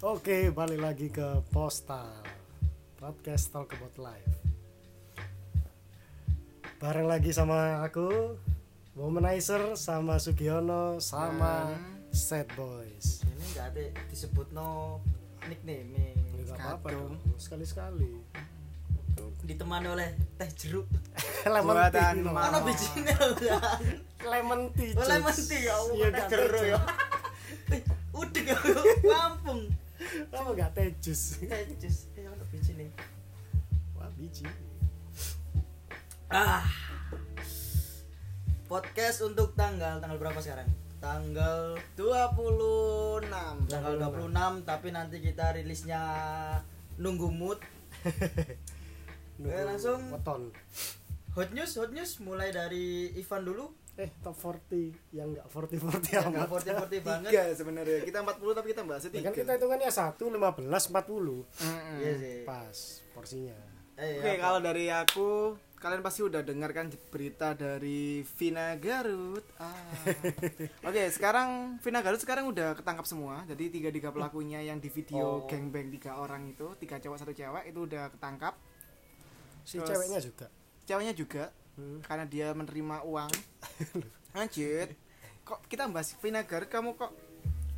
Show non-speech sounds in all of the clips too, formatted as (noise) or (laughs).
Oke, balik lagi ke Postal Podcast Talk About Life Bareng lagi sama aku Womanizer sama Sugiono sama Sad Boys. Ini nggak ada disebut no nickname Gak apa-apa dong, sekali-sekali. Ditemani oleh teh jeruk. (laughs) Lemon tea. Mana bijinya Lemon tea Oh, lemon tea ya Allah, Iya, teh gak jeruk. ya. (laughs) Udah ya lampung Apa gak teh jus? teh jus eh biji nih. Wah biji. Ah. Podcast untuk tanggal tanggal berapa sekarang? Tanggal 26 tanggal 26 tapi nanti kita rilisnya nunggu mood. (laughs) Nunggu Eh, langsung. Weton. Hot news hot news. Mulai dari Ivan dulu Eh top 40 yang gak 40-40 yang amat forty forty banget tiga sebenarnya kita 40 tapi kita bahasnya Ya tiga kan kita hitungannya 1, 15, 40 Mm-mm. iya sih Pas porsinya eh, Oke, apa? kalau dari aku, kalian pasti udah dengarkan berita dari Vina Garut. Ah. (laughs) Oke, sekarang Vina Garut sekarang udah ketangkap semua. Jadi tiga tiga pelakunya yang di video Oh. gangbang tiga orang itu, tiga cowok satu cewek itu udah ketangkap. Si Terus- ceweknya juga Ceweknya juga, Hmm. karena dia menerima uang. (laughs) Lanjut. Kok kita bahas Vina Garut, kamu kok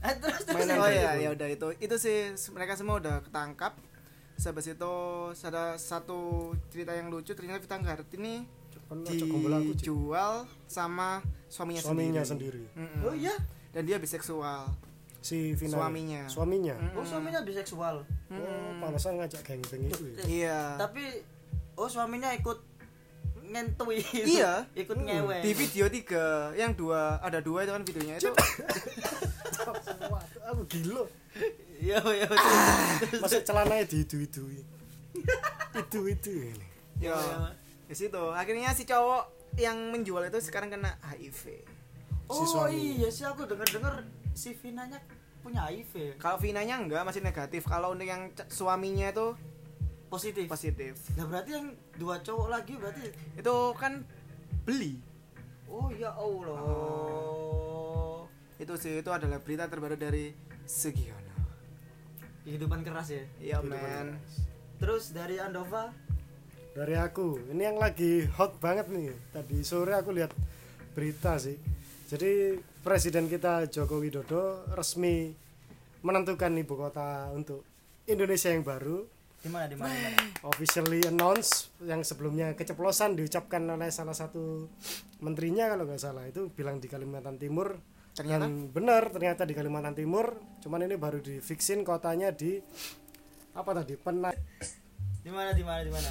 Eh, (laughs) terus terus oh ya ya udah itu itu sih mereka semua udah ketangkap Sebab itu ada satu cerita yang lucu ternyata Vita Garut ini dijual sama suaminya, Suaminya sendiri. sendiri Mm-mm. oh iya Dan dia biseksual. Si Vina Suaminya. Suaminya Mm-mm. oh suaminya biseksual Oh pantesan ngajak geng-geng itu ya Iya. tapi oh suaminya ikut ngentui Iya. ikut Hmm. ngewe Di video tiga, yang dua ada dua itu kan videonya itu. Wah, Aku gila iya iya Masa celananya di itu itu Itu itu ini Yo, di situ. Akhirnya si cowok yang menjual itu sekarang kena HIV. oh iya sih aku denger denger si Vinanya punya HIV Kalau Vinanya enggak masih negatif. Kalau untuk yang suaminya itu positif. Positif. nah berarti yang dua cowok lagi berarti Itu kan beli. oh ya Allah. Itu sih itu adalah berita terbaru dari Sugiono. kehidupan keras ya? Iya men. terus dari Andova? Dari aku. Ini yang lagi hot banget nih. Tadi sore aku lihat berita sih. Jadi Presiden kita Joko Widodo resmi menentukan ibu kota untuk Indonesia yang baru di mana di mana di mana? officially announce yang sebelumnya keceplosan diucapkan oleh salah satu menterinya kalau nggak salah. Itu bilang di Kalimantan Timur. Ternyata? dan benar ternyata di Kalimantan Timur. Cuman ini baru di fixin kotanya di apa tadi Pena di mana di mana di mana?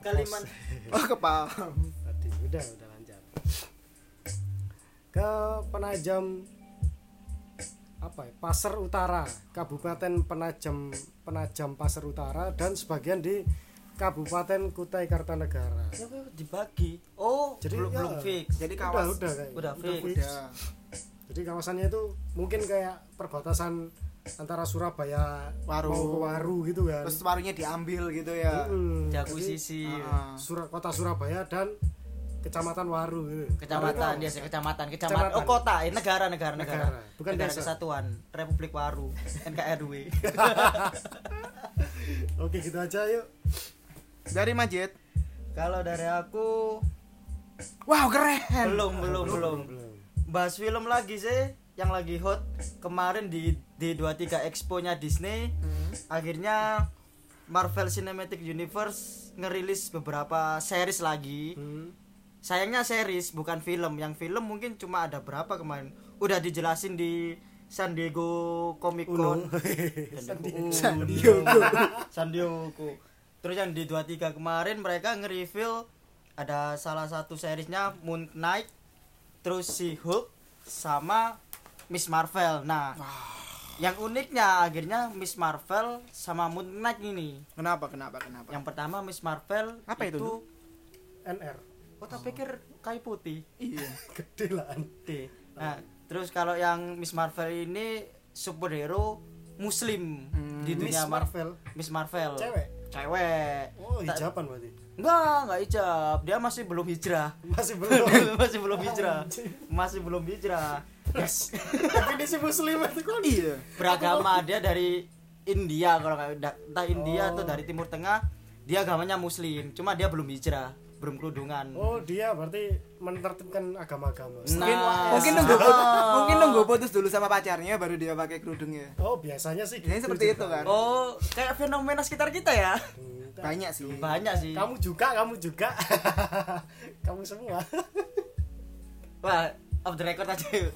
Kalimantan Oh kepaham. tadi udah udah lancar. Ke Penajam apa ya Pasar Utara Kabupaten Penajam Penajam Pasar Utara dan sebagian di Kabupaten Kutai Kartanegara Ya, dibagi oh Jadi, belum ya. belum fix Jadi udah kawas udah kayak Udah fix. udah. jadi kawasannya itu mungkin kayak perbatasan antara Surabaya Waru. mau ke Waru gitu kan Terus parunya diambil gitu ya. Mm, jadi, sisi Ah. Sura- kota Surabaya dan kecamatan Waru gitu. kecamatan dia itu- kecamatan kecamatan oh kota eh, negara negara negara Negara, bukan negara desa. kesatuan Republik Waru (laughs) NKRW (laughs) Oke gitu aja yuk. Dari Majid. kalau dari aku Wow keren. belum belum belum Belum. bahas film lagi sih yang lagi hot kemarin di D23 Expo nya Disney Hmm. akhirnya Marvel Cinematic Universe ngerilis beberapa series lagi Hmm. Sayangnya series bukan film yang film mungkin cuma ada berapa kemarin udah dijelasin di San Diego Comic. Con (laughs) San Diego San. Diego. San Diego terus yang di 23 kemarin mereka nge-reveal ada salah satu seriesnya Moon Knight terus si Hulk sama Miss Marvel nah yang uniknya akhirnya Miss Marvel sama Moon Knight ini Kenapa? Kenapa? Kenapa? yang pertama Miss Marvel Apa itu, NR. oh tak pikir kayu putih Iya. (laughs) Gede lah. D. Nah, terus kalau yang Miss Marvel ini superhero muslim Hmm. di Miss dunia Mar- Marvel. Miss Marvel. Cewek. Cewek. Oh, hijaban berarti. Enggak, enggak hijab. Dia masih belum hijrah. Masih belum. (laughs) masih belum hijrah. Masih belum hijrah. Yes. (laughs) Definisi muslim itu kan. iya beragama dia dari India kalau nggak da- entah India Oh. atau dari Timur Tengah dia agamanya Muslim cuma dia belum hijrah belum kerudungan Oh, dia berarti menertibkan agama-agama. Nah. mungkin mungkin nunggu (laughs) mungkin nunggu putus dulu sama pacarnya baru dia pakai kerudungnya Oh, biasanya sih Biasanya gitu seperti juga. itu kan. oh kayak fenomena sekitar kita ya Hmm, banyak sih banyak sih Kamu juga, kamu juga. (laughs) kamu semua. wah off the record aja yuk.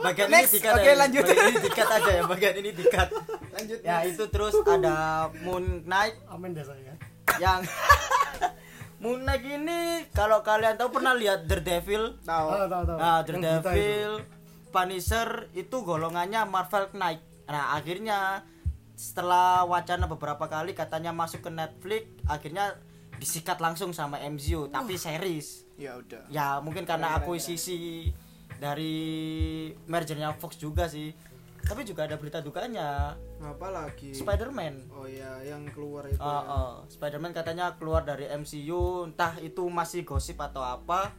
bagian Next, ini dikat oke, ya. lanjut. bagian ini dikat aja ya bagian ini dikat lanjut ya itu terus ada Moon Knight Amin deh saya. yang (laughs) Moon Knight ini kalau kalian tahu pernah lihat Daredevil tahu Oh, tahu tahu. Nah, itu. Daredevil, Punisher itu golongannya Marvel Knight. Nah, akhirnya setelah wacana beberapa kali katanya masuk ke Netflix, akhirnya disikat langsung sama MCU, tapi series. ya udah Ya, mungkin karena akuisisi dari mergernya Fox juga sih. Tapi juga ada berita dukanya. apa lagi Spider-Man. oh ya yang keluar itu Oh, ya. oh. Spider-Man katanya keluar dari MCU, entah itu masih gosip atau apa.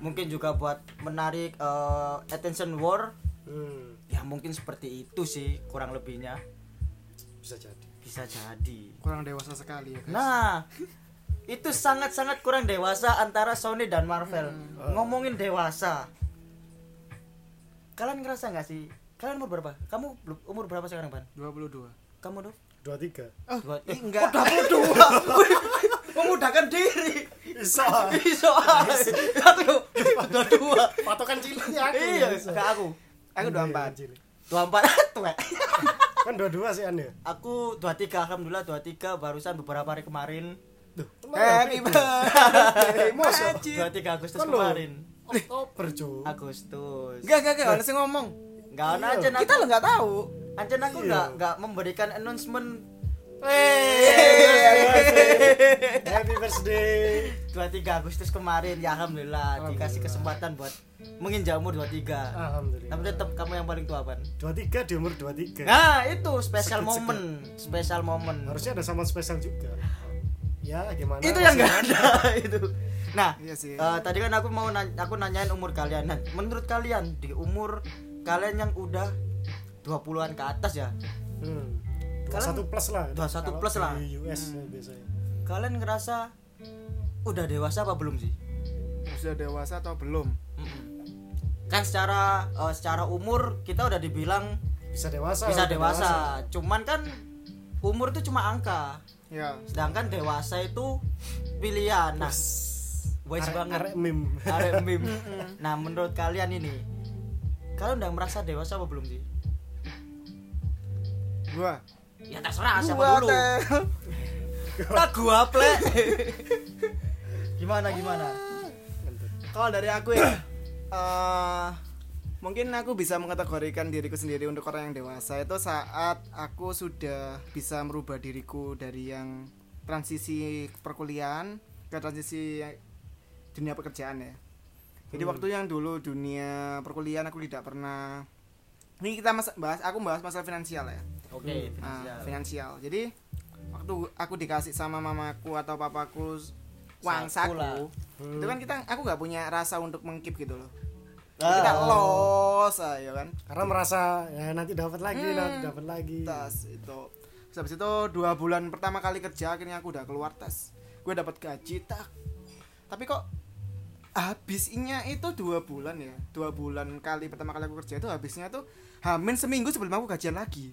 Mungkin juga buat menarik eh, attention war. Hmm, Ya mungkin seperti itu sih kurang lebihnya. bisa jadi. Bisa jadi. kurang dewasa sekali ya guys. Nah, itu sangat-sangat kurang dewasa antara Sony dan Marvel. Ngomongin dewasa. Kalian ngerasa nggak sih? Kalian umur berapa? Kamu belum- umur berapa sekarang, Ban? 22 Kamu? Dua tiga. oh Dua- eh, enggak dua. (laughs) Memudahkan diri. Bisa. Iso Aku dua dua. Patokan ciliknya aku. Iya, kayak aku. aku Iya, 24 cilik. Dua empat (laughs) tuh. Kan dua-dua sih Anda. Aku dua tiga, alhamdulillah dua tiga barusan beberapa hari kemarin. Duh, happy birthday. (laughs) Dua tiga Agustus Kan kemarin. Oktober. Agustus. enggak enggak enggak ngomong Enggak ada Iya. aja kita lo nggak tahu Ancen aku Iya. enggak enggak memberikan announcement Happy birthday. 23 Agustus kemarin ya alhamdulillah dikasih Alhamdulillah. kesempatan buat menginjak umur 23. Alhamdulillah. Tapi tetap kamu yang paling tua, Ban. 23 di umur 23. Nah, itu special Sekut-sekut. moment, special moment. Harusnya ada sama spesial juga. Ya, gimana? itu yang enggak ada (laughs) itu. Nah, Iya sih. eh, tadi kan aku mau nanya, aku nanyain umur kalian. Nah, menurut kalian di umur kalian yang udah 20-an ke atas ya, Hmm. Kalian- 21 plus lah. 21 Kalau plus lah. Di US ya, biasanya. kalian ngerasa udah dewasa apa belum sih? sudah dewasa atau belum. Kan secara eh, secara umur kita udah dibilang Bisa dewasa. bisa udah dewasa. Cuman kan umur itu cuma angka. ya Sedangkan dewasa itu pilihan. Nah, wise Arek- banget. arek meme. Arek meme. Nah, menurut kalian ini kalian udah merasa dewasa apa belum sih? gua Ya terserah siapa Gua dulu. teh. (laughs) Tak gua ple. gimana gimana? kalau dari aku ya (clears throat) eh mungkin aku bisa mengkategorikan diriku sendiri untuk orang yang dewasa itu saat aku sudah bisa merubah diriku dari yang transisi perkuliahan ke transisi dunia pekerjaan ya jadi Hmm. waktu yang dulu dunia perkuliahan aku tidak pernah ini kita mas bahas aku bahas masalah finansial ya Oke, Nah, finansial. finansial. Jadi waktu aku dikasih sama mamaku atau papaku uang Saku. Hmm. itu kan kita aku nggak punya rasa untuk mengkip gitu loh. Ah. Kita los ayo kan. Karena merasa ya nanti dapat lagi, Hmm. nanti dapat lagi. Tas itu. Terus habis itu dua bulan pertama kali kerja akhirnya aku udah keluar tes. Gue dapat gaji tak. Tapi kok habisnya itu dua bulan ya dua bulan kali pertama kali aku kerja itu habisnya tuh hamin seminggu sebelum aku gajian lagi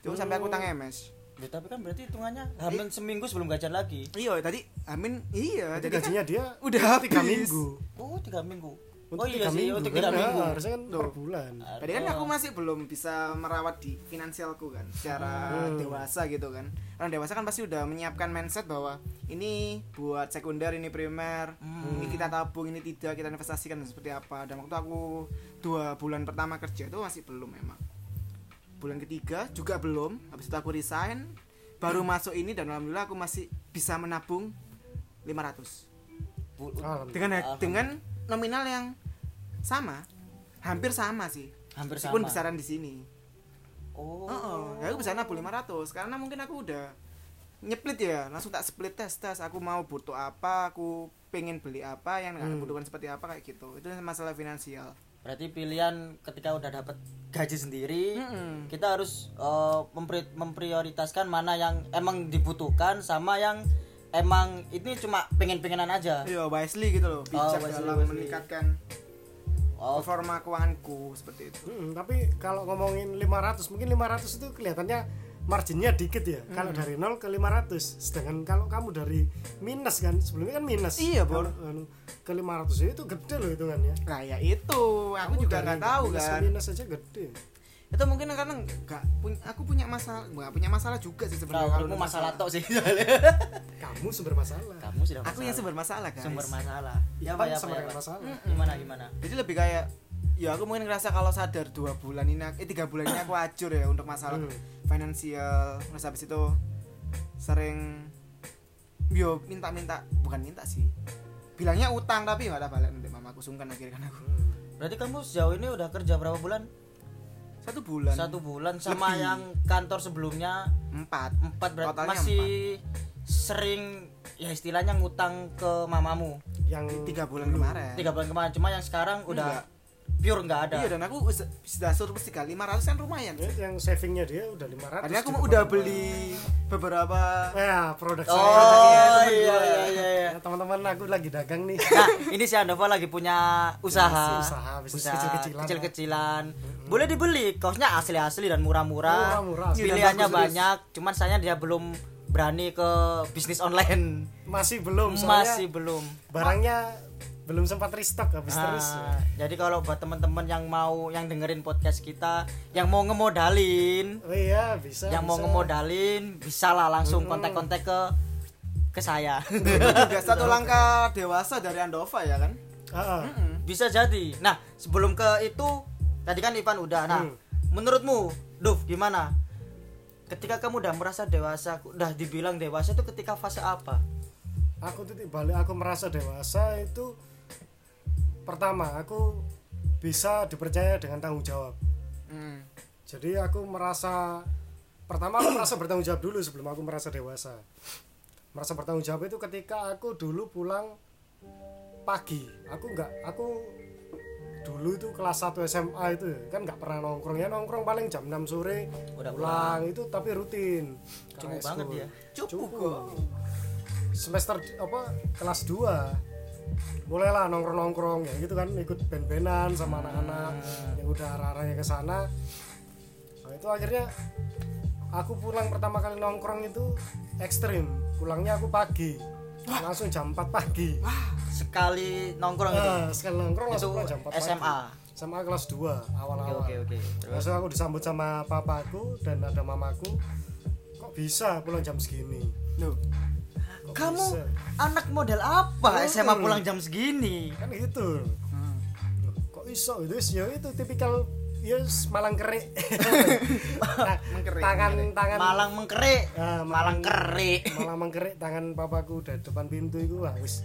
Coba sampai aku tang MS Ya, tapi kan berarti hitungannya hamin seminggu sebelum gajian lagi. iya tadi amin iya Jadi kan gajinya dia udah tiga habis. minggu. Oh, tiga minggu. Untuk oh iya tiga sih, minggu. untuk kan? tiga Nah, minggu. Harusnya kan per Tuh. bulan. Tadi kan aku masih belum bisa merawat di finansialku kan secara Hmm. dewasa gitu kan. Orang dewasa kan pasti udah menyiapkan mindset bahwa ini buat sekunder, ini primer, Hmm. ini kita tabung, ini tidak kita investasikan dan seperti apa. Dan waktu aku dua bulan pertama kerja itu masih belum memang. Bulan ketiga juga belum. Habis itu aku resign, baru masuk ini dan alhamdulillah aku masih bisa menabung 500 Bu- Alhamdulillah. dengan dengan nominal yang sama, hampir sama sih. hampir Meskipun sama. besaran di sini. Oh. Oh, ya aku bisa nabung 500 karena mungkin aku udah nyeplit ya, langsung tak split tes tes. Aku mau butuh apa, aku pengen beli apa yang Hmm. butuhkan seperti apa kayak gitu. Itu masalah finansial. berarti pilihan ketika udah dapat gaji sendiri Mm-mm. kita harus mempri- memprioritaskan mana yang emang dibutuhkan sama yang emang ini cuma pengen-pengenan aja Iya, wisely gitu loh. Bijak wisely, dalam wisely. meningkatkan oh performa keuanganku seperti itu. Mm, tapi kalau ngomongin 500 mungkin 500 itu kelihatannya marginnya dikit ya Hmm. kalau dari 0 ke 500 sedangkan kalau kamu dari minus kan sebelumnya kan minus Iya, Bor. Kalau, anu, ke 500 itu gede loh hitungannya Nah, ya itu. Aku Kamu juga nggak tahu minus ke kan. minus aja gede Itu mungkin karena nggak punya aku punya masalah, nggak punya masalah juga sih sebenarnya. kalau untuk masalah tok sih (laughs) kamu sumber masalah. Kamu sudah Aku yang sumber masalah, guys. sumber masalah. Ya Ipan apa ya apa, ya, apa? masalah. Gimana gimana? Jadi lebih kayak ya aku mungkin ngerasa kalau sadar dua bulan ini eh tiga bulan ini aku acur ya untuk masalah Hmm. finansial terus habis itu sering yo minta-minta bukan minta sih. Bilangnya utang tapi nggak ada balik nanti mamaku sungkan akhirnya kan aku. Berarti kamu sejauh ini udah kerja berapa bulan satu bulan. Satu bulan sama Lebih. yang kantor sebelumnya empat. Empat berarti Totalnya masih sering ya istilahnya ngutang ke mamamu. Yang tiga bulan kemarin. Tiga bulan kemarin cuma yang sekarang udah pure nggak ada. Iya dan aku sudah surplus tiga lima ratus kan lumayan. Ya, yang savingnya dia udah 500 Tadi aku di udah beli beberapa ya produk oh saya iya temen iya iya iya. Ya, teman-teman aku lagi dagang nih. Nah ini si Andova lagi punya usaha. Usaha, bisnis kecil-kecilan. kecil-kecilan. Boleh dibeli kaosnya asli-asli dan murah-murah. Murah-murah. pilihannya Iya, dan bagus, banyak cuman saya dia belum berani ke bisnis online. Masih belum soalnya masih belum. barangnya belum sempat restock habis Nah, terus jadi kalau buat teman-teman yang mau yang dengerin podcast kita yang mau ngemodalin oh iya bisa yang mau bisa. ngemodalin bisa lah langsung kontak-kontak ke ke saya. Itu juga (laughs) satu langkah dewasa dari Andova ya kan? Ah. bisa jadi. Nah sebelum ke itu tadi kan Ivan udah. Nah Hmm. menurutmu Duf gimana? Ketika kamu udah merasa dewasa udah dibilang dewasa itu ketika fase apa? Aku titik balik aku merasa dewasa itu pertama aku bisa dipercaya dengan tanggung jawab Hmm. jadi aku merasa pertama aku merasa bertanggung jawab dulu sebelum aku merasa dewasa merasa bertanggung jawab itu ketika aku dulu pulang pagi aku nggak aku dulu itu kelas 1 SMA itu ya, kan nggak pernah nongkrong ya nongkrong paling jam 6 sore Udah pulang itu tapi rutin Cukup banget ya. Cukup Cukup. kok. semester apa kelas 2 mulailah nongkrong nongkrong ya gitu kan ikut band-bandan sama anak-anak. Yang udah arah-arahnya ke sana. Nah, itu akhirnya aku pulang pertama kali nongkrong itu ekstrim. Pulangnya aku pagi. Langsung jam 4 pagi. Sekali nongkrong itu? Nah, sekali nongkrong itu langsung pulang jam 4 SMA pagi SMA kelas 2 oke awal-awal oke oke. Terus? Langsung aku disambut sama papaku dan ada mamaku. Kok bisa pulang jam segini? Loh, Kamu bisa? anak model apa? Hmm. SMA pulang jam segini. Kan gitu. Hmm. Kok iso? Itu ya itu tipikal ya malang kerik. Ta- (laughs) Mengkerik, tangan mengkerik. tangan Malang mengkerik. Ah, Malang kerik. malah mengkerik tangan papaku dari depan pintu itu wah wis.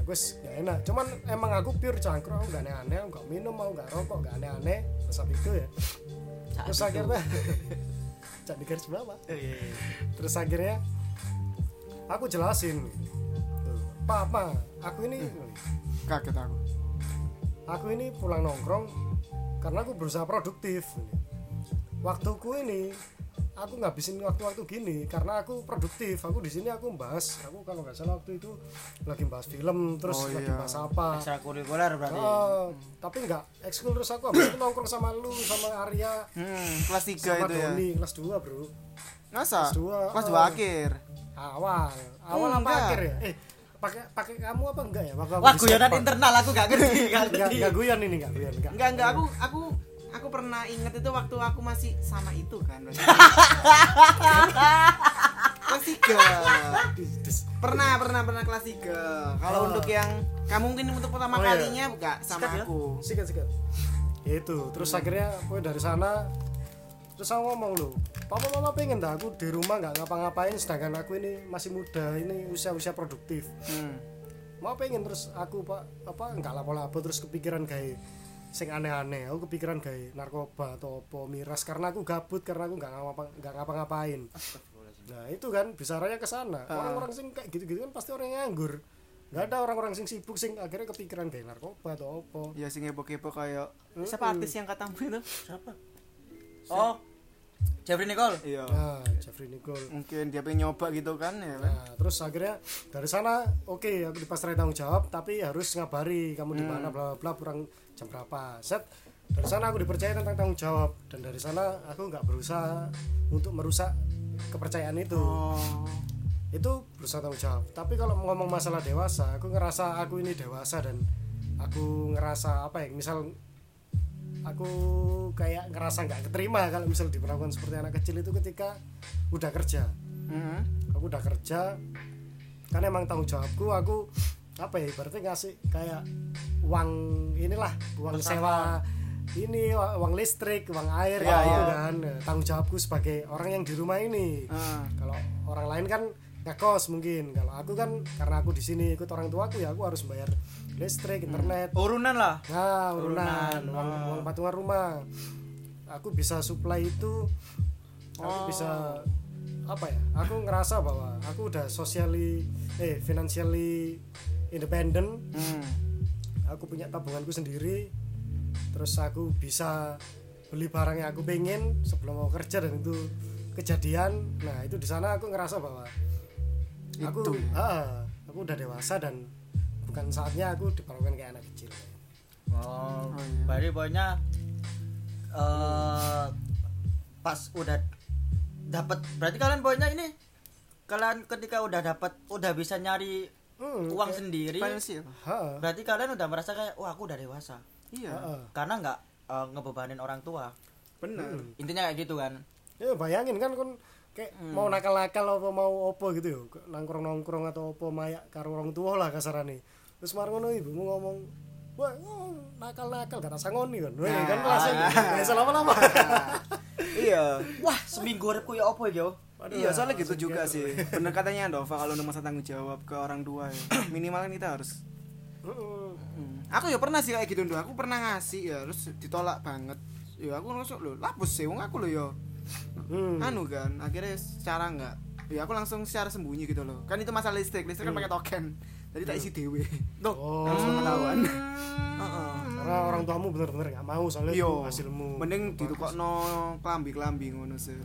Aku wis gak enak. Cuman emang aku pure cangkruk aku gak aneh-aneh aku gak minum aku gak rokok gak aneh-aneh. Masa itu ya. Saat terus itu. akhirnya (laughs) jadi garis bawah. Oh, iya, iya. terus akhirnya aku jelasin. Tuh, papa aku ini kaget aku. Aku ini pulang nongkrong karena aku berusaha produktif. Waktuku ini aku ngabisin waktu-waktu gini karena aku produktif. Aku di sini aku bahas aku kalau nggak salah waktu itu lagi bahas film terus Oh, lagi iya. bahas apa. Ekstrakurikuler berarti. Oh, tapi nggak ekskul. Terus aku habis itu nongkrong sama lu sama Arya. Hmm, kelas 3 sama itu ya? Doni kelas 2 bro. Masa? Kelas dua, kelas oh. 2 akhir awal. Awal apa Enggak. akhir ya? Eh pakai pakai kamu apa enggak ya? Waktu aku wah guyonan internal aku gak ngerti (laughs) gak Enggak, ngerti. enggak guyon ini enggak guyon enggak. enggak enggak aku aku aku pernah inget itu waktu aku masih sama itu kan (laughs) kelas 3 Dis- dis- pernah pernah pernah kelas 3 kalau Oh. untuk yang kamu mungkin untuk pertama Oh, iya. kalinya enggak sama Sikat ya? aku. Sikat sikat. Ya itu terus akhirnya gue dari sana terus aku ngomong lu papa mama pengen dah aku di rumah nggak ngapa-ngapain sedangkan aku ini masih muda ini usia-usia produktif. Hmm. mau pengen terus aku pak apa nggak lapo-lapo terus kepikiran kayak sing aneh-aneh. Aku kepikiran kayak narkoba atau apa miras karena aku gabut karena aku nggak ngapa nggak ngapa-ngapain. Nah itu kan bisarannya ke sana. Orang-orang sing kayak gitu-gitu kan pasti orang yang nganggur. Nggak ada orang-orang sing sibuk sing akhirnya kepikiran kayak narkoba atau apa. Ya sing kepo-kepo kayak siapa artis yang katamu itu? Siapa? Oh Jeffrey Nicole? Iya. Nah Jeffrey Nicole. Mungkin dia pengen nyoba gitu kan ya kan? Nah, terus akhirnya dari sana oke aku dipasrahin tanggung jawab tapi harus ngabari kamu di mana bla bla bla kurang jam berapa. Set dari sana aku dipercaya tentang tanggung jawab dan dari sana aku nggak berusaha untuk merusak kepercayaan itu. Oh. Itu berusaha tanggung jawab. Tapi kalau ngomong masalah dewasa aku ngerasa aku ini dewasa dan aku ngerasa apa ya misal aku kayak ngerasa nggak keterima kalau misal diperlakukan seperti anak kecil itu ketika udah kerja Mhm. aku udah kerja kan emang tanggung jawabku aku apa ya ibaratnya ngasih kayak uang inilah uang sewa ini uang listrik uang air Ya, gitu ya. kan tanggung jawabku sebagai orang yang di rumah ini Ah. kalau orang lain kan ngekos mungkin kalau aku kan karena aku di sini ikut orang tuaku ya aku harus bayar listrik internet. Urunan lah. Nah urunan. Urunan, uang, uang patungan rumah. Aku bisa supply itu. Aku Oh. bisa apa ya? Aku ngerasa bahwa aku udah socially eh financially independent. Hmm. aku punya tabunganku sendiri. Terus aku bisa beli barang yang aku pengen sebelum mau kerja dan itu kejadian. Nah itu di sana aku ngerasa bahwa aku Itu. ah, aku udah dewasa dan bukan saatnya aku diperlakukan kayak anak kecil. Oh, Oh, iya. berarti pokoknya eh pas udah dapat berarti kalian pokoknya ini kalian ketika udah dapat udah bisa nyari Hmm, uang kayak- sendiri berarti kalian udah merasa kayak wah aku udah dewasa. Iya. Karena nggak eh, ngebebanin orang tua. Benar. Intinya kayak gitu kan. Ya bayangin kan kon kayak mau nakal-nakal apa mau opo gitu yo nongkrong-nongkrong atau opo mayak karo orang tua lah kasarane terus marang ngono ibumu ngomong wah oh, nakal-nakal kata sangoni kan? Wah, kan langsung ya (laughs) lama-lama. (laughs) Iya. Wah seminggu uripku ya apa ya Waduh, iya soalnya gitu juga gitu. sih. Bener katanya Andova kalau udah masa tanggung jawab ke orang tua ya. (coughs) Minimal kan kita harus. Hmm. aku ya pernah sih kayak gitu Ndo. aku pernah ngasih ya terus ditolak banget. Ya aku langsung lo lapus sih wong aku lo ya Hmm. anu kan akhirnya secara enggak ya aku langsung secara sembunyi gitu loh. Kan itu masalah listrik listrik kan pakai token jadi tak isi dewe (laughs) Duh. Oh. langsung ketahuan (laughs) karena orang tuamu bener-bener nggak mau soalnya yo hasilmu mending ditukokno klambi klambi ngono sih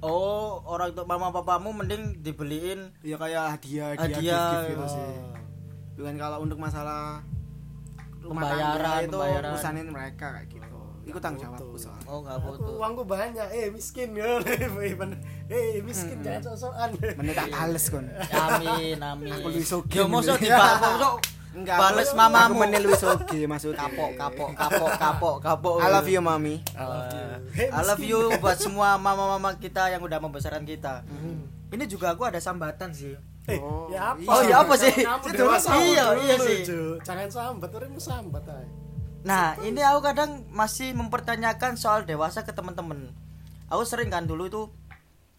Hmm. oh orang tua mama papamu mending dibeliin ya kayak hadiah hadiah, Hadiah, gift, gitu Oh. sih bukan kalau untuk masalah rumah Pembayaran, tangga itu pembayaran. urusanin mereka kayak gitu itu tanggung jawabku soalnya. Oh nggak Aku butuh uangku banyak, eh miskin ya, (laughs) eh miskin jangan sosokan. (laughs) menit tak bales kon amin amin. Aku Luis Ogi yo mosok nih. dibales Enggak, bales mamamu. aku menil wis oke maksudnya. Kapok kapok kapok kapok kapok I love you mami. Hey, I love miskin. you buat semua mama-mama kita yang udah membesarkan kita. Ini juga aku ada sambatan sih. Eh, Oh, ya apa? oh, iya apa sih? Iya, iya sih. Jangan sambat, orang sambat ay. Nah, ini aku kadang masih mempertanyakan soal dewasa ke teman-teman. Aku sering kan dulu itu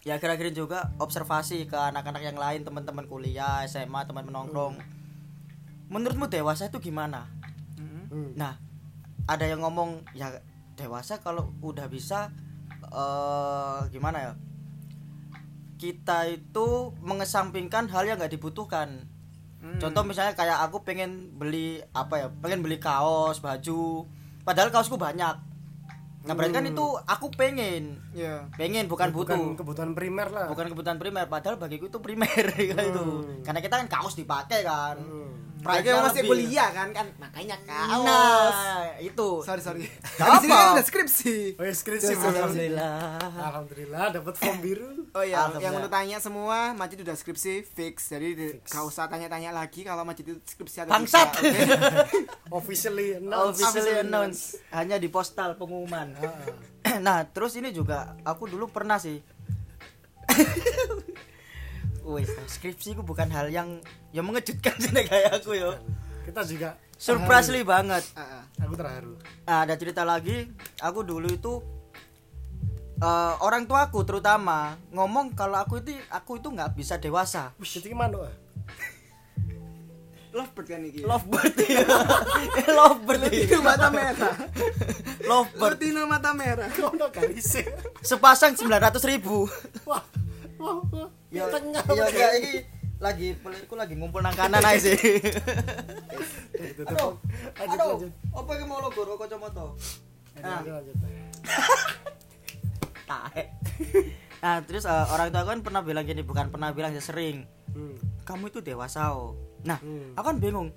ya kira-kira juga observasi ke anak-anak yang lain, teman-teman kuliah, SMA, teman menongkrong. Menurutmu dewasa itu gimana? Hmm. Nah, ada yang ngomong ya dewasa kalau udah bisa eh gimana ya? Kita itu mengesampingkan hal yang nggak dibutuhkan. Hmm. Contoh misalnya kayak aku pengen beli apa ya? Pengen beli kaos, baju. Padahal kaosku banyak. Nah, berarti kan itu aku pengen. ya Pengen bukan butuh. kebutuhan primer lah. Bukan kebutuhan primer, padahal bagiku itu primer (laughs) kayak itu. Karena kita kan kaos dipakai kan. Hmm. Price-nya Apalagi masih kuliah kan kan makanya kaos Nah, itu. sorry sorry Gak apa. kan ada skripsi Oh, ya, skripsi. Alhamdulillah. Alhamdulillah. Alhamdulillah dapat form biru. Oh iya, Alhamdulillah. yang untuk tanya semua, Majid udah skripsi fix. Jadi di- gak usah tanya-tanya lagi kalau Majid itu skripsi atau Bangsat. oke? (laughs) Officially announced. Officially announce hanya di postal pengumuman. Ah, (laughs) nah, terus ini juga aku dulu pernah sih. (laughs) Wih, skripsiku bukan hal yang yang mengejutkan sih kayak aku yo. Kita juga Surprisingly banget. Ah, ah. aku terharu. Nah, ada cerita lagi, aku dulu itu eh, orang tuaku terutama ngomong kalau aku itu aku itu nggak bisa dewasa. Wih, itu gimana? Lovebird kan iki. Lovebird ya. (laughs) Lovebird Itu ya. mata merah. Lovebird Lutino mata merah. Kau udah garis sepasang 900 ribu. Wah, wah, wah. Ya, Tengah. ya, ya, ini lagi pelitku lagi ngumpul nang kanan aja sih. Aduh, lanjut. apa yang mau lo goro kacamata? Nah. Nah, terus eh, orang tua kan pernah bilang gini, bukan pernah bilang ya sering. Hmm. Kamu itu dewasa, oh. Nah, Hmm. aku kan bingung.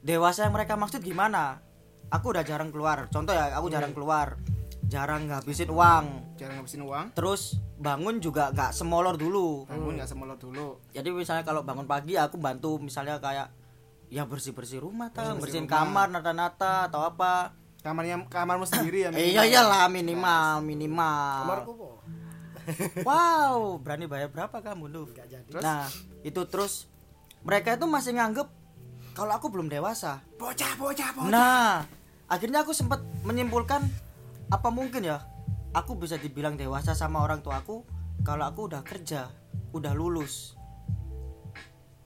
Dewasa yang mereka maksud gimana? Aku udah jarang keluar. Contoh ya, aku jarang keluar. Jarang ngabisin uang. Jangan ngabisin uang. Terus bangun juga gak semolor dulu. Bangun nggak semolot dulu. Jadi misalnya kalau bangun pagi aku bantu misalnya kayak ya bersih-bersih rumah tang, Bersih-bersih bersihin rumah. kamar, nata-nata atau apa. Kamarnya kamarmu sendiri ya. Eh, (laughs) iya iyalah minimal, minimal. Kamarku. (laughs) Wow, berani bayar berapa kamu jadi. Nah, itu terus mereka itu masih nganggep kalau aku belum dewasa. Bocah, bocah, bocah. Nah, akhirnya aku sempat menyimpulkan apa mungkin ya aku bisa dibilang dewasa sama orang tua aku kalau aku udah kerja, udah lulus.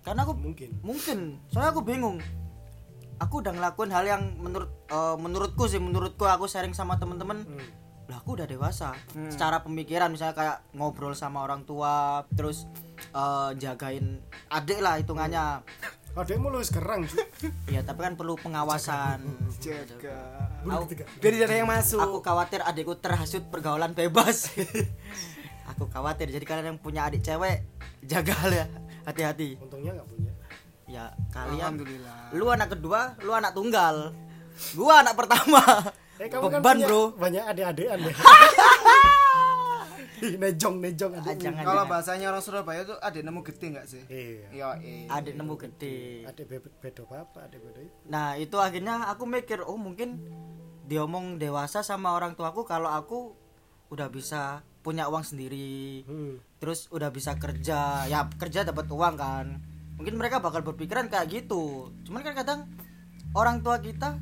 Karena aku Mungkin. mungkin, soalnya aku bingung. Aku udah ngelakuin hal yang menurut eh, menurutku sih, menurutku aku sharing sama temen-temen Hmm. lah aku udah dewasa Hmm. secara pemikiran misalnya kayak ngobrol sama orang tua terus eh, jagain adik lah hitungannya Adekmu lu gerang, Cuk. (laughs) ya tapi kan perlu pengawasan Jaga. Tiga. Biar tidak ada yang masuk. aku khawatir adikku terhasut pergaulan bebas (laughs) aku khawatir jadi kalian yang punya adik cewek jaga ya hati-hati Untungnya enggak punya. ya kalian Alhamdulillah. lu anak kedua lu anak tunggal gua anak pertama Eh kamu kan beban punya bro banyak adik-adikan deh. (laughs) (laughs) Nejong nejong Ah, adikmu. jangan Kalau jangan. bahasanya orang Surabaya tuh ada nemu gede nggak sih? Iya. Iya, iya. adik nemu gede Adik be- bedo apa? Adik bedo itu. Nah itu akhirnya aku mikir oh mungkin diomong dewasa sama orang tuaku kalau aku udah bisa punya uang sendiri Hmm. terus udah bisa kerja ya kerja dapat uang kan mungkin mereka bakal berpikiran kayak gitu cuman kan kadang orang tua kita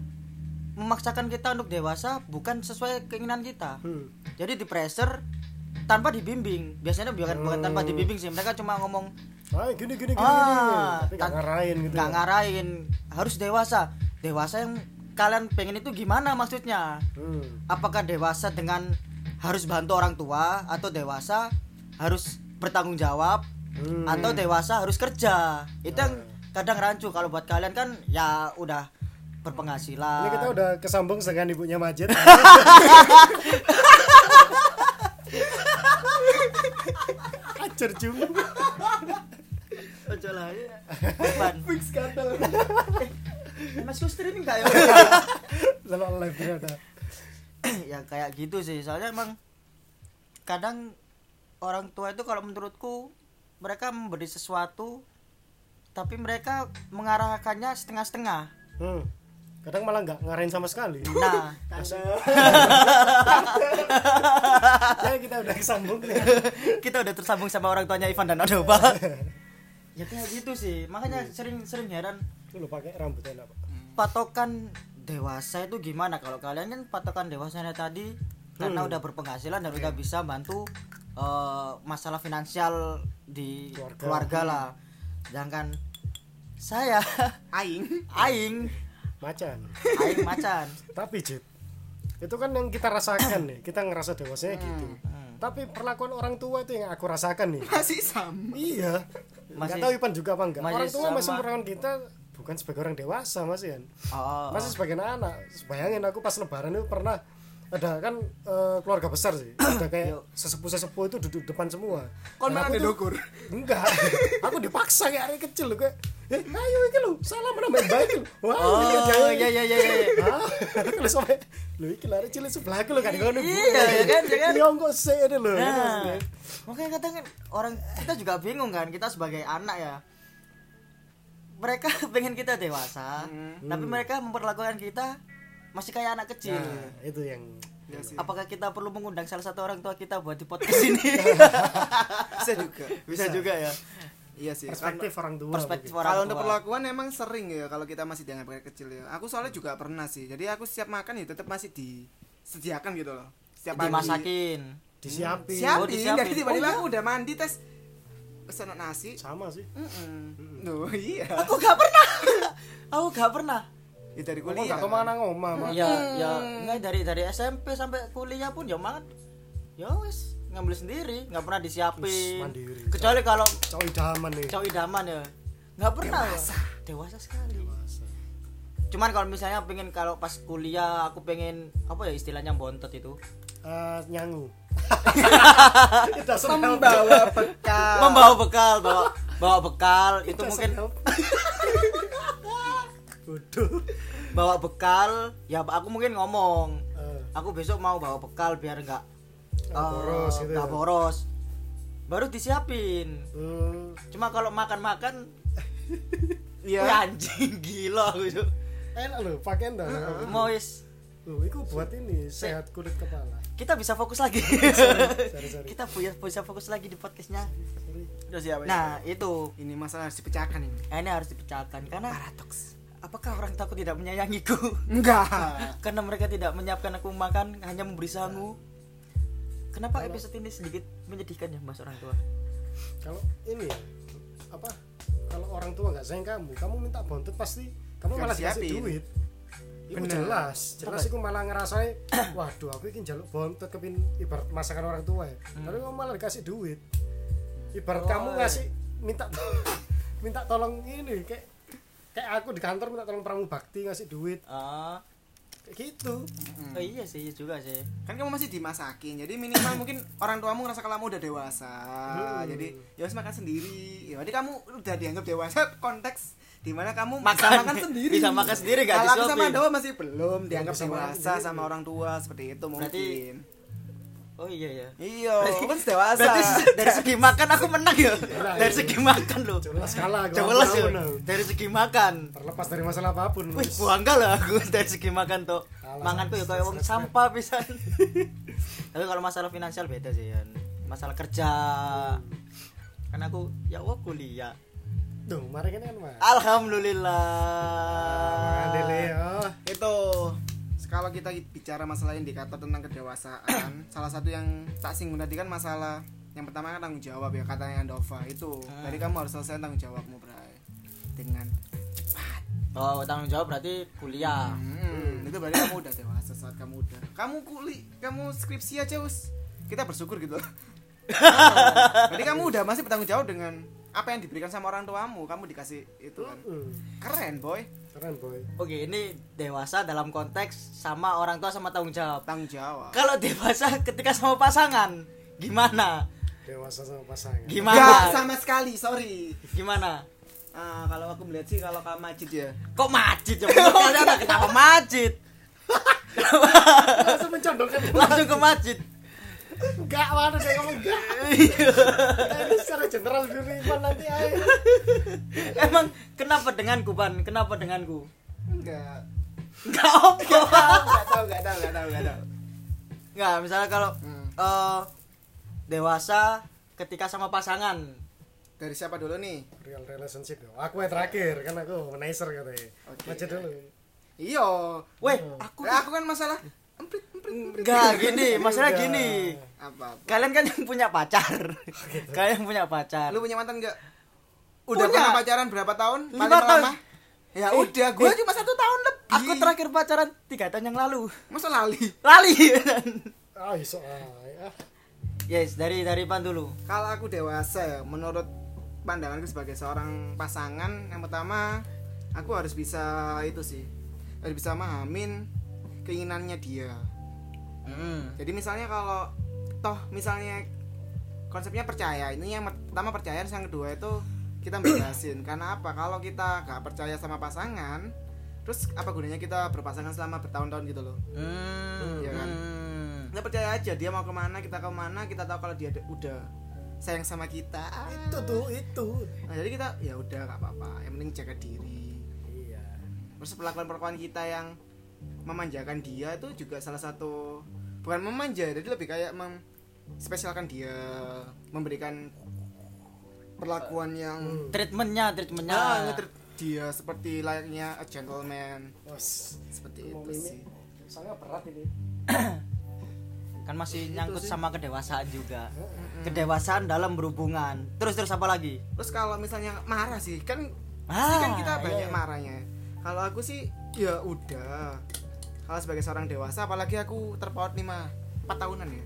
memaksakan kita untuk dewasa bukan sesuai keinginan kita Hmm. jadi di pressure tanpa dibimbing biasanya bukan bukan tanpa Hmm. dibimbing sih mereka cuma ngomong Ah, gini gini gini. Ah, gini. Tapi ngarahin gitu. nggak ya. ngarahin harus dewasa dewasa yang kalian pengen itu gimana maksudnya Hmm. apakah dewasa dengan harus bantu orang tua atau dewasa harus bertanggung jawab Hmm. atau dewasa harus kerja itu yang kadang rancu kalau buat kalian kan ya udah berpenghasilan Ini kita udah kesambung dengan ibunya Majid. (laughs) Acer cum. Ojo lah ya. Beban. Fix gatel. Eh, Mas Gus streaming gak ya? Selalu live ternyata. ya kayak gitu sih soalnya emang kadang orang tua itu kalau menurutku mereka memberi sesuatu tapi mereka mengarahkannya setengah-setengah Hmm. Kadang malah nggak ngarahin sama sekali. nah (laughs) ya kita udah kesambung nih. (laughs) kita udah tersambung sama orang tuanya Ivan dan Adoba (laughs) ya kayak gitu sih makanya sering-sering heran Lu pakai rambut enak, Pak. patokan dewasa itu gimana kalau kalian kan patokan dewasanya tadi karena Hmm. udah berpenghasilan dan udah bisa bantu eh, masalah finansial di Keluarga. keluarga, lah sedangkan saya Aing. aing Macan. aing macan Tapi Jit, itu kan yang kita rasakan nih. Kita ngerasa dewasanya gitu. Hmm. Tapi perlakuan orang tua itu yang aku rasakan nih. Masih sama. iya. Masih- Masih tahu Ipan juga apa enggak? masih orang tua masih sama. memperlakukan kita bukan sebagai orang dewasa masih kan. oh, Masih sebagai anak. Bayangin aku pas lebaran itu pernah ada kan eh, keluarga besar sih. (clears throat) Ada kayak sesepuh-sesepuh itu duduk depan semua. Kon mana aku dokur? Enggak. (laughs) aku dipaksa kayak anak kecil loh kayak eh ayo iki lho, salah mana main baik lho. Wah, oh jaya. iya iya iya iya. (laughs) Ah, kalau sampai lu iki lari cilik sebelah aku lho kan ngono. Iya, ya kan, ya kan? Iya kok sih ada Nah, maksudnya. makanya kadang kan orang kita juga bingung kan kita sebagai anak ya. Mereka (laughs) pengen kita dewasa, tapi mereka memperlakukan kita masih kayak anak kecil. Nah, itu yang Ya sih. Apakah kita perlu mengundang salah satu orang tua kita buat di podcast ini? (laughs) Bisa juga. Bisa juga ya. Iya sih. perspektif orang tua. Perspektif orang Kalau tua. untuk perlakuan emang sering ya kalau kita masih dianggap kayak kecil ya. Aku soalnya juga pernah sih. Jadi aku siap makan ya tetap masih disediakan gitu loh. Setiap pagi. dimasakin. disiapin. Siapin. Oh, disiapin. Dari tiba-tiba Oh, iya. aku udah mandi tes pesan nasi. Sama sih. Mm-mm. Loh, iya. Aku gak pernah. (laughs) Aku gak pernah. Ya dari Kok kuliah. enggak ke mana ngomah, Mak? Ya, ya, enggak dari dari SMP sampai kuliah pun ya mangan. Ya wis, ngambil sendiri nggak pernah disiapin. Mandiri. kecuali kalau cowok idaman nih. cowok idaman ya. Nggak pernah dewasa. Dewasa sekali. Cuman kalau misalnya pengen kalau pas kuliah aku pengen apa ya istilahnya bontot itu? Eh, nyangu. (laughs) Membawa bekal. Membawa bekal bawa bawa bekal. Itu mungkin. (laughs) Bodoh. (laughs) bawa bekal ya aku mungkin ngomong Eh, aku besok mau bawa bekal biar nggak Nggak eh, boros gitu nggak ya. boros baru disiapin hmm, cuma kalau makan-makan Iya. (laughs) ya anjing gila aku itu enak loh pakaian dah mau wis Loh, itu buat ini sehat kulit kepala. kita bisa fokus lagi Sorry, sorry. (laughs) kita bisa bisa fokus lagi di podcastnya Sorry. Udah siap ya? nah itu ini masalah harus dipecahkan ini ini harus dipecahkan karena paradoks apakah orang takut tidak menyayangiku (laughs) enggak karena mereka tidak menyiapkan aku makan hanya memberi sangu kenapa episode ini sedikit menyedihkan ya mas orang tua Kalau ini ya, apa? Kalau orang tua nggak sayang kamu, kamu minta bontot pasti kamu Nggak malah dikasih duit. Bener. jelas, jelas aku malah ngerasain, (coughs) waduh aku ini jaluk bontot kepin ibarat masakan orang tua ya. Tapi kamu malah dikasih duit. Ibarat Oh, kamu iya. ngasih minta (laughs) minta tolong ini kayak kayak aku di kantor minta tolong pramu bakti ngasih duit. Ah kayak gitu. oh iya sih iya juga sih. Kan kamu masih dimasakin jadi minimal (coughs) mungkin orang tuamu ngerasa kalau kamu udah dewasa. Hmm. jadi ya harus makan sendiri. Ya berarti kamu udah dianggap dewasa (laughs) konteks di mana kamu bisa Makan. makan sendiri. Bisa makan sendiri, nggak kalau aku sama. Doa masih belum dianggap dewasa sama orang tua seperti itu Berarti mungkin oh iya ya iya (laughs) kan dewasa berarti (laughs) dari segi makan aku menang ya dari segi makan loh Jelas kalah aku. jelas ya Aku dari segi makan Terlepas dari masalah apa pun. Wih, bangga lah aku (laughs) dari segi makan tuh. Manganku ya kayak wong sampah pisan. Tapi kalau masalah finansial beda sih ya. Masalah kerja. Kan aku ya Allah kuliah. Duh, mari kan kan, Mas. Alhamdulillah. Adele ya. itu kalau kita bicara masalah indikator tentang kedewasaan (coughs) salah satu yang tak singgung tadi kan masalah yang pertama kan tanggung jawab ya katanya Andova itu Hmm. jadi kamu harus selesai tanggung jawabmu Bray dengan Oh, tanggung jawab berarti kuliah. Hmm, itu berarti kamu udah dewasa saat kamu udah. Kamu kuli, kamu skripsi aja us. Kita bersyukur gitu. (laughs) Berarti kamu udah masih bertanggung jawab dengan apa yang diberikan sama orang tuamu. Kamu dikasih itu kan. Keren boy. Keren boy. Oke, ini dewasa dalam konteks sama orang tua sama tanggung jawab. Tanggung jawab. Kalau dewasa ketika sama pasangan, gimana? Dewasa sama pasangan. Gimana? Gak sama sekali, sorry. Gimana? Ah, kalau aku melihat sih kalau kamu majid ya. Kok majid ya? Kenapa majid? Langsung mencondongkan. Langsung ke masjid. Enggak, mana dia ngomong enggak. Iya. Ini secara general dulu Ivan nanti ayo. Emang kenapa denganku, Ban? Kenapa denganku? Enggak. Enggak apa. Enggak tahu, enggak tahu, enggak tahu, enggak tahu. Enggak, misalnya kalau Hmm. eh, dewasa ketika sama pasangan. Dari siapa dulu nih? Real relationship. yo. Aku yang terakhir kan aku womanizer katanya. Oke. Macet dulu. Iya. Weh, Aku aku kan masalah emprit. Enggak gini, masalah gini. Apa? Kalian kan yang punya pacar. Kalian punya pacar. Lu punya mantan enggak? Udah Punya. pernah pacaran berapa tahun? Lima Paling tahun. lama? Ya Eh, udah, gua eh. cuma satu tahun lebih. Aku terakhir pacaran tiga tahun yang lalu. Masa lali? Lali. Ah, iso ah. yes, dari dari Pan dulu. Kalau aku dewasa ya, menurut pandanganku sebagai seorang pasangan, yang pertama aku harus bisa itu sih, harus bisa memahamin keinginannya dia. Mm. Jadi misalnya kalau toh misalnya konsepnya percaya, ini yang pertama percaya, yang kedua itu kita belasin. (clears throat) Karena apa? Kalau kita gak percaya sama pasangan, terus apa gunanya kita berpasangan selama bertahun-tahun gitu loh? Hmm, Iya kan? hmm. Kita percaya aja dia mau ke mana, kita ke mana, kita tahu kalau dia udah sayang sama kita. Itu tuh, itu. Nah, jadi kita ya udah gak apa-apa, yang penting jaga diri. Iya. Terus perlakuan-perlakuan kita yang memanjakan dia itu juga salah satu bukan memanja, jadi lebih kayak mem spesialkan dia, memberikan perlakuan yang Hmm. Treatmentnya, treatmentnya. nge-treat dia seperti layaknya a gentleman Bos. seperti Mau itu ini sih. sangat berat ini. (coughs) Kan masih Itu nyangkut sih. sama kedewasaan juga. Kedewasaan dalam berhubungan. Terus terus apa lagi? Terus kalau misalnya marah sih kan Ah, kan kita iya, banyak iya. marahnya. Kalau aku sih ya udah. Kalau sebagai seorang dewasa apalagi aku terpaut 5 4 tahunan ya.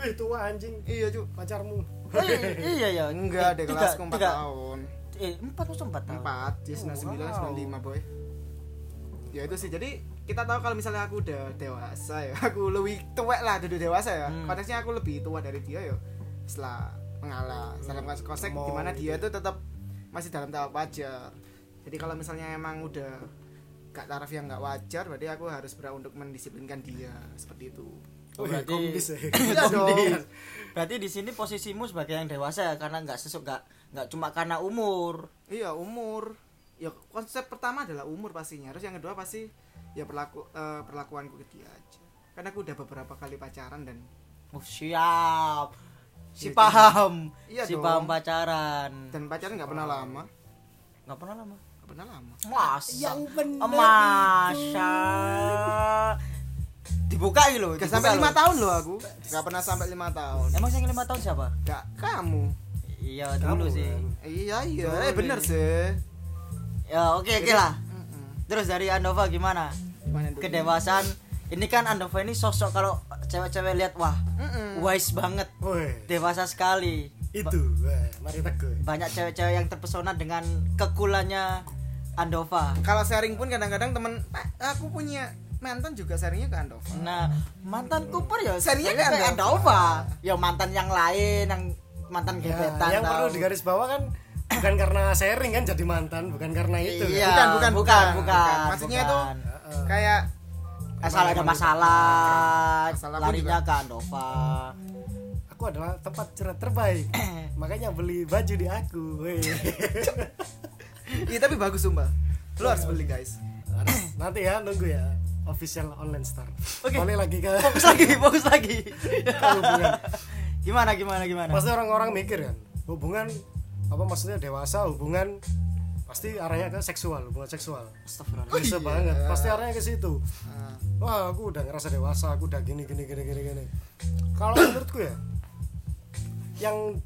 eh tua anjing. Iya cuk. Pacarmu. Oh, (laughs) iya, iya. Ya enggak Tiga- kelasku 4 tiga- tahun. Eh empat atau empat tahun 4 di 99 Wow. 95 boy. Ya itu sih. Jadi kita tahu kalau misalnya aku udah dewasa ya (laughs) aku lebih tua lah duduk dewasa ya. Hmm. konteksnya aku lebih tua dari dia ya. Setelah mengalah setelah konsep konsep Mau di mana dia itu tetap masih dalam tahap wajar. Jadi kalau misalnya emang udah gak taraf yang nggak wajar berarti aku harus berusaha untuk mendisiplinkan dia seperti itu Oh, berarti- kombis ya. (laughs) Iya dong. Kombis. Berarti di sini posisimu sebagai yang dewasa ya karena nggak sesuk nggak nggak cuma karena umur. Iya umur. Ya konsep pertama adalah umur pastinya. Terus yang kedua pasti ya perlaku eh, perlakuanku ke dia aja. Karena aku udah beberapa kali pacaran dan Oh, siap. Si Iya, paham. Iya si dong. paham pacaran. dan pacaran nggak pernah lama. Nggak pernah lama. Pernah lama. Masa? Yang bener Masa? Dibuka gitu loh. Gak sampai lima tahun loh aku. Gak pernah sampai lima tahun. Emang yang lima tahun siapa? Gak kamu. Iya Kamu dulu sih. kan. Iya iya. Dulu Eh bener sih. Ya oke oke lah. Mm-mm. Terus dari Andova gimana? Gimana? Kedewasaan. Ini kan Andova ini sosok kalau cewek-cewek lihat wah Mm-mm. wise banget, dewasa sekali. itu. Wah, mari teguh. Banyak cewek-cewek yang terpesona dengan kekulannya Andova. Kalau sharing pun kadang-kadang temen "Pak, aku punya mantan juga sharingnya ke Andova. Nah, mantan Cooper ya kan kayak Andova. Andova. Ya mantan yang lain yang mantan Ya, gebetan. yang perlu tau. digaris bawah kan bukan karena sharing kan jadi mantan, bukan karena itu. Iya, kan? Bukan, bukan, bukan, bukan, bukan. bukan. Maksudnya itu bukan. Kayak asal ada masalah, Masalah larinya ke Andova. Aku adalah tempat curhat terbaik. (clears throat) Makanya beli baju di aku. (laughs) Iya tapi bagus sumpah. Lu harus beli guys. Nanti ya nunggu ya official online store. Oke. Balik lagi ke Fokus lagi, fokus lagi. hubungan. gimana gimana gimana? Pasti orang-orang mikir kan, hubungan apa maksudnya dewasa, hubungan pasti arahnya ke seksual, hubungan seksual. Astagfirullah. Bisa iya. banget, pasti arahnya ke situ. Ah. Wah, aku udah ngerasa dewasa, aku udah gini gini gini gini gini. Kalau menurutku ya, yang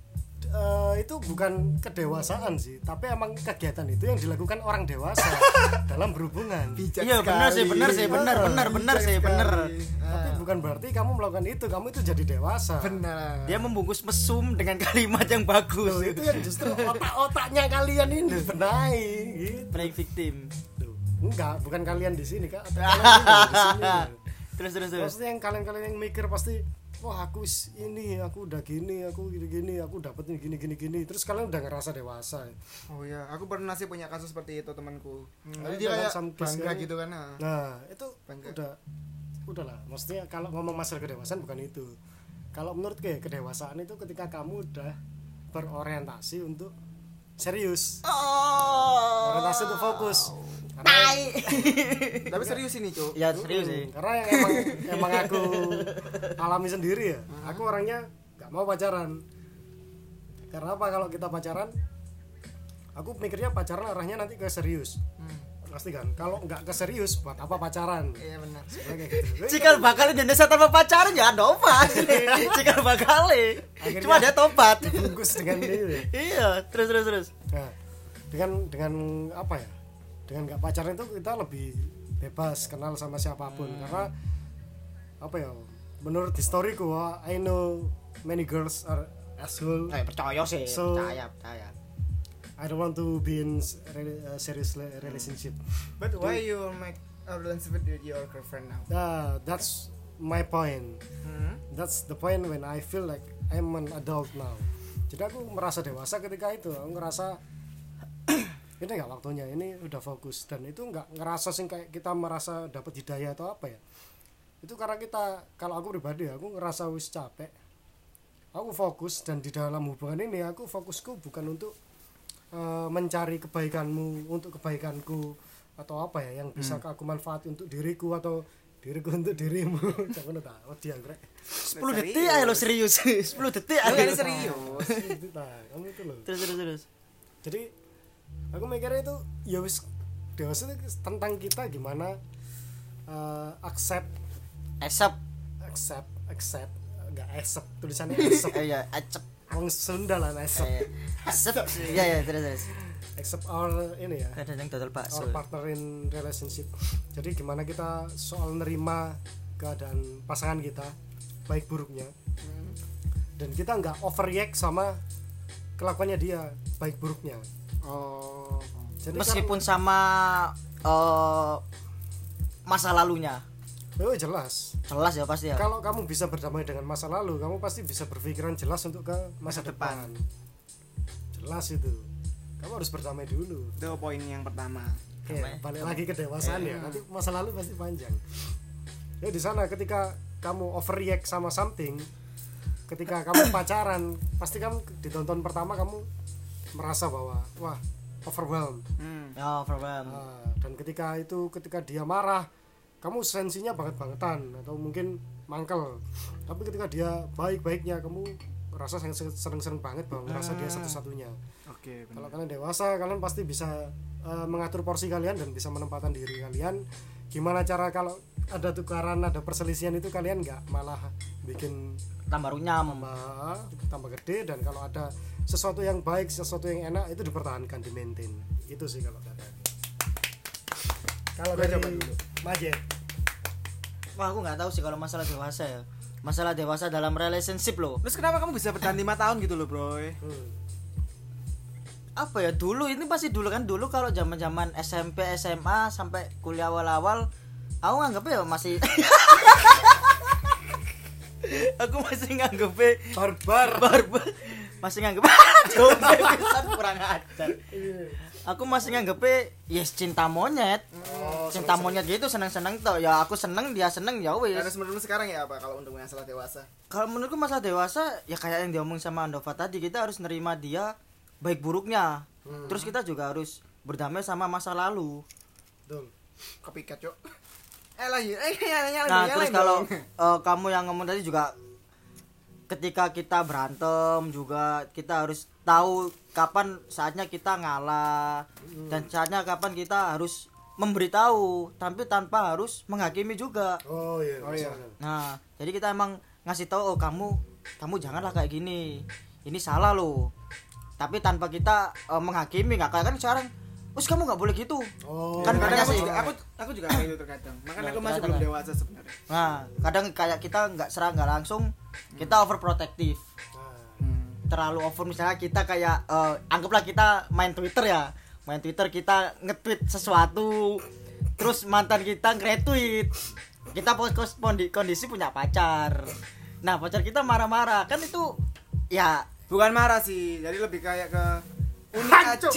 eh, itu bukan kedewasaan sih, tapi emang kegiatan itu yang dilakukan orang dewasa (laughs) dalam berhubungan. Bijak Iya benar sih, benar sih, benar, benar, benar sih, benar. Tapi Ah, bukan berarti kamu melakukan itu, kamu itu jadi dewasa. benar. Dia membungkus mesum dengan kalimat yang bagus. Loh, itu yang justru otak-otaknya kalian ini benahi gitu. Playing victim. Tuh, Enggak, bukan kalian di sini, Kak. Otak (laughs) kalian ini di sini. terus terus terus. Maksudnya yang kalian-kalian yang mikir pasti wah aku ini, aku udah gini, aku gini-gini, aku dapet ini gini gini gini. Terus kalian udah ngerasa dewasa. Oh ya, aku pernah sih punya kasus seperti itu temanku. Hmm, Jadi dia kayak bangga kan. gitu kan. ah. Nah, itu Bangga. udah udahlah. Maksudnya kalau ngomong masalah kedewasaan bukan itu. Kalau menurut gue kedewasaan itu ketika kamu udah berorientasi untuk serius. Oh. Orientasi untuk fokus. Tai. (laughs) Tapi serius ini, Cuk. ya serius sih. karena yang emang emang aku alami sendiri ya aku orangnya nggak mau pacaran karena apa kalau kita pacaran aku mikirnya pacaran arahnya nanti ke serius pasti kan kalau nggak ke serius buat apa pacaran Iya benar. Gitu Cikal bakal Indonesia tanpa pacaran ya Andova. (laughs) Cikal bakal. Akhirnya- Cuma dia tobat. bungkus dengan ini (laughs) iya, terus terus terus. nah dengan dengan apa ya dengan nggak pacaran itu kita lebih bebas kenal sama siapa pun karena apa ya menurut historiku wah, I know many girls are asshole Eh, percaya sih, So- percaya, percaya. I don't want to be in re- uh, serious relationship. But why you make a relationship with your girlfriend now? Uh, that's my point. Hmm? That's the point when I feel like I'm an adult now. Jadi aku merasa dewasa ketika itu. Aku ngerasa ini nggak waktunya. Ini udah fokus dan itu nggak ngerasa sih kayak kita merasa dapat hidayah atau apa ya. Itu karena kita kalau aku pribadi aku ngerasa wis capek. Aku fokus dan di dalam hubungan ini aku fokusku bukan untuk eh, mencari kebaikanmu untuk kebaikanku atau apa ya yang bisa aku manfaat untuk diriku atau diriku (laughs) untuk dirimu jangan tak oh dia grek 10 detik aja lo serius. (laughs) 10 detik aja. ini serius. nah kamu itu loh Terus terus terus. jadi aku mikirnya itu ya wis dewasa itu tentang kita gimana eh, accept Esep. accept accept nggak accept tulisannya (laughs) accept Iya, acep. Wong Sunda lah accept Eh, Asep. Iya, iya, terus terus. accept our ini ya Ada yang total bakso. our partner in relationship jadi gimana kita soal nerima keadaan pasangan kita baik buruknya dan kita nggak overreact sama kelakuannya dia baik buruknya oh. Jadi meskipun sama eh, masa lalunya. Kan- oh jelas. Jelas ya pasti ya. Kalau kamu bisa berdamai dengan masa lalu kamu pasti bisa berpikiran jelas untuk ke masa, Masa depan. depan. jelas itu. Kamu harus berdamai dulu. Itu poin yang pertama. Oke, Damai. balik lagi ke dewasaan ya. Iya. nanti masa lalu pasti panjang. Ya di sana ketika kamu overreact sama something ketika kamu (coughs) pacaran pasti kamu ditonton pertama kamu merasa bahwa wah overwhelmed. Hmm. ya problem Nah, dan ketika itu ketika dia marah kamu sensinya banget bangetan atau mungkin mangkel. Tapi ketika dia baik baiknya kamu rasa seneng seneng banget bahwa ngerasa dia satu satunya oke kalau benar kalian dewasa kalian pasti bisa eh, mengatur porsi kalian dan bisa menempatkan diri kalian. Gimana cara kalau ada tukaran ada perselisihan itu kalian nggak malah bikin tambah runyam. tambah tambah gede dan kalau ada sesuatu yang baik sesuatu yang enak itu dipertahankan di maintain itu sih kalau dari aku. kalau dari coba dulu. Majet wah aku nggak tahu sih kalau masalah dewasa ya. Masalah dewasa dalam relationship loh. Terus kenapa kamu bisa bertahan lima tahun gitu loh bro hmm. apa ya dulu ini pasti dulu kan. Dulu kalau zaman zaman SMP SMA sampai kuliah awal awal aku nganggep ya masih (laughs) aku masih nganggep barbar. Barbar masih nganggep (laughs) (laughs) kurang ajar. Aku masih nganggep yes cinta monyet. Oh, cinta monyet gitu seneng seneng tuh ya aku seneng dia seneng ya wis. Harus menurutmu sekarang ya apa kalau untuk masalah dewasa? Kalau menurutku masalah dewasa ya kayak yang diomong sama Andova tadi kita harus nerima dia baik buruknya. Hmm. terus kita juga harus berdamai sama masa lalu. Betul copycat cok eh lagi eh nyala nyala nah terus kalau (laughs) eh, kamu yang ngomong tadi juga ketika kita berantem juga kita harus tahu kapan saatnya kita ngalah dan saatnya kapan kita harus memberitahu tapi tanpa harus menghakimi juga oh iya Oh, iya. Nah, jadi kita emang ngasih tahu oh kamu kamu janganlah kayak gini. Ini salah loh. Tapi tanpa kita eh, menghakimi nggak kayak kan sekarang, "Us kamu nggak boleh gitu." oh Kan kadang aku sih. juga aku aku juga kayak gitu terkadang makanya Ya, aku masih belum dewasa sebenarnya Nah, kadang kayak kita nggak serang nggak langsung, kita overprotective. Hmm. Terlalu over misalnya kita kayak eh, anggaplah kita main Twitter ya. Main Twitter kita nge-tweet sesuatu terus mantan kita nge-retweet. Kita post kondi- kondisi punya pacar. Nah, pacar kita marah-marah. Kan itu ya bukan marah sih jadi lebih kayak ke unik aja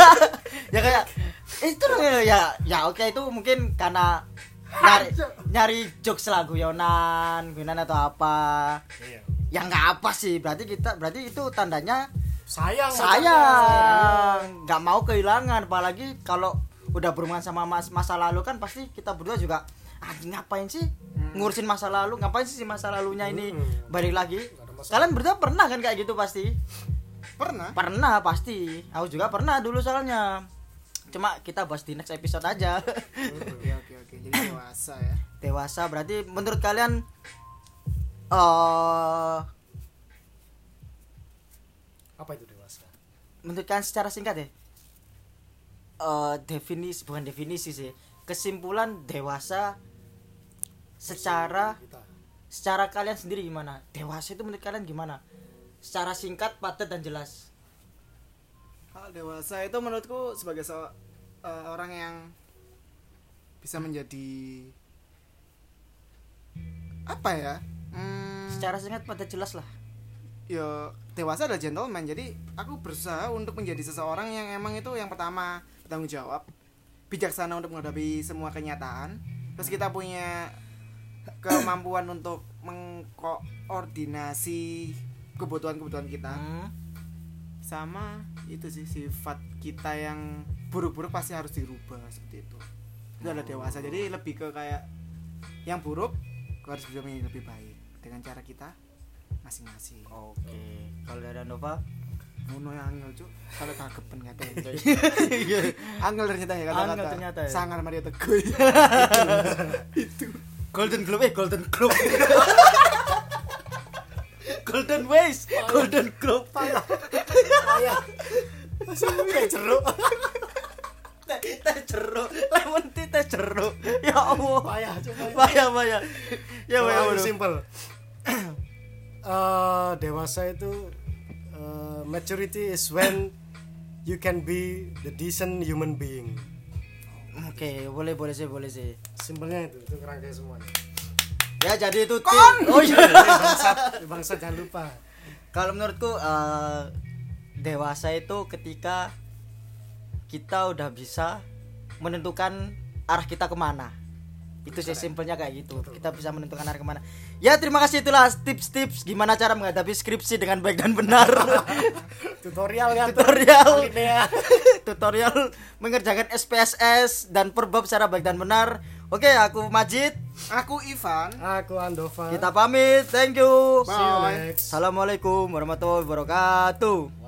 (laughs) ya kayak itu ya ya oke itu mungkin karena nyari nyari jokes lah guyonan guyonan atau apa. Iya. Ya nggak apa sih berarti kita berarti itu tandanya sayang sayang. nggak mau kehilangan apalagi kalau udah berhubungan sama mas masa lalu kan pasti kita berdua juga anjing ngapain sih ngurusin masa lalu? Ngapain sih si masa lalunya ini? Hmm. balik lagi kalian berdua pernah kan kayak gitu pasti? Pernah. Pernah pasti. Aku juga pernah dulu soalnya. Cuma kita bahas di next episode aja. oke oke jadi dewasa ya Dewasa berarti menurut kalian eh apa itu dewasa menurut kalian secara singkat ya? Eh definisi bukan definisi sih. Kesimpulan dewasa secara secara kalian sendiri gimana? Dewasa itu menurut kalian gimana? Secara singkat, padat dan jelas. Hal dewasa itu menurutku sebagai se- eh, orang yang bisa menjadi apa ya? Hmm, Secara singkat, padat jelas lah. ya dewasa adalah gentleman. Jadi aku berusaha untuk menjadi seseorang yang emang itu yang pertama bertanggung jawab, bijaksana untuk menghadapi semua kenyataan. Terus kita punya kemampuan untuk mengkoordinasi kebutuhan-kebutuhan kita. Hmm. sama itu sih sifat kita yang buruk-buruk pasti harus dirubah seperti itu itu adalah dewasa. Jadi lebih ke kayak yang buruk harus bisa menjadi lebih baik dengan cara kita masing-masing. Oke. Kalau dari Nova? ngono yang angel cuk. Kalau kagepen katanya (laughs) angel ternyata ya kata-kata. Angel ternyata ya. sangar Mario Teguh. (laughs) Golden Globe eh Golden Globe. (laughs) Golden Ways, Golden Globe. ayah kayak jeruk Teh teh jeruk, lemon tea teh jeruk. Ya Allah. payah coba Bahaya bahaya. Ya. Kalau bro. simple (clears throat) eh, dewasa itu eh, maturity is when you can be the decent human being Oke, boleh boleh sih, boleh sih. simpelnya itu itu kerangkai semuanya Ya jadi itu ti- Oh iya. (laughs) bangsat bangsat jangan lupa Kalau menurutku eh, dewasa itu ketika kita udah bisa menentukan arah kita ke mana. Itu sih simpelnya kayak gitu. Kita bisa menentukan arah ke mana. Ya terima kasih itulah tips-tips gimana cara menghadapi skripsi dengan baik dan benar. (laughs) tutorial kan Tutorial. Alinea. (laughs) Tutorial mengerjakan SPSS dan perbab secara baik dan benar. Oke, aku Majid. Aku Ivan. aku Andova Kita pamit. Thank you. see you Bye. next Assalamualaikum warahmatullahi wabarakatuh.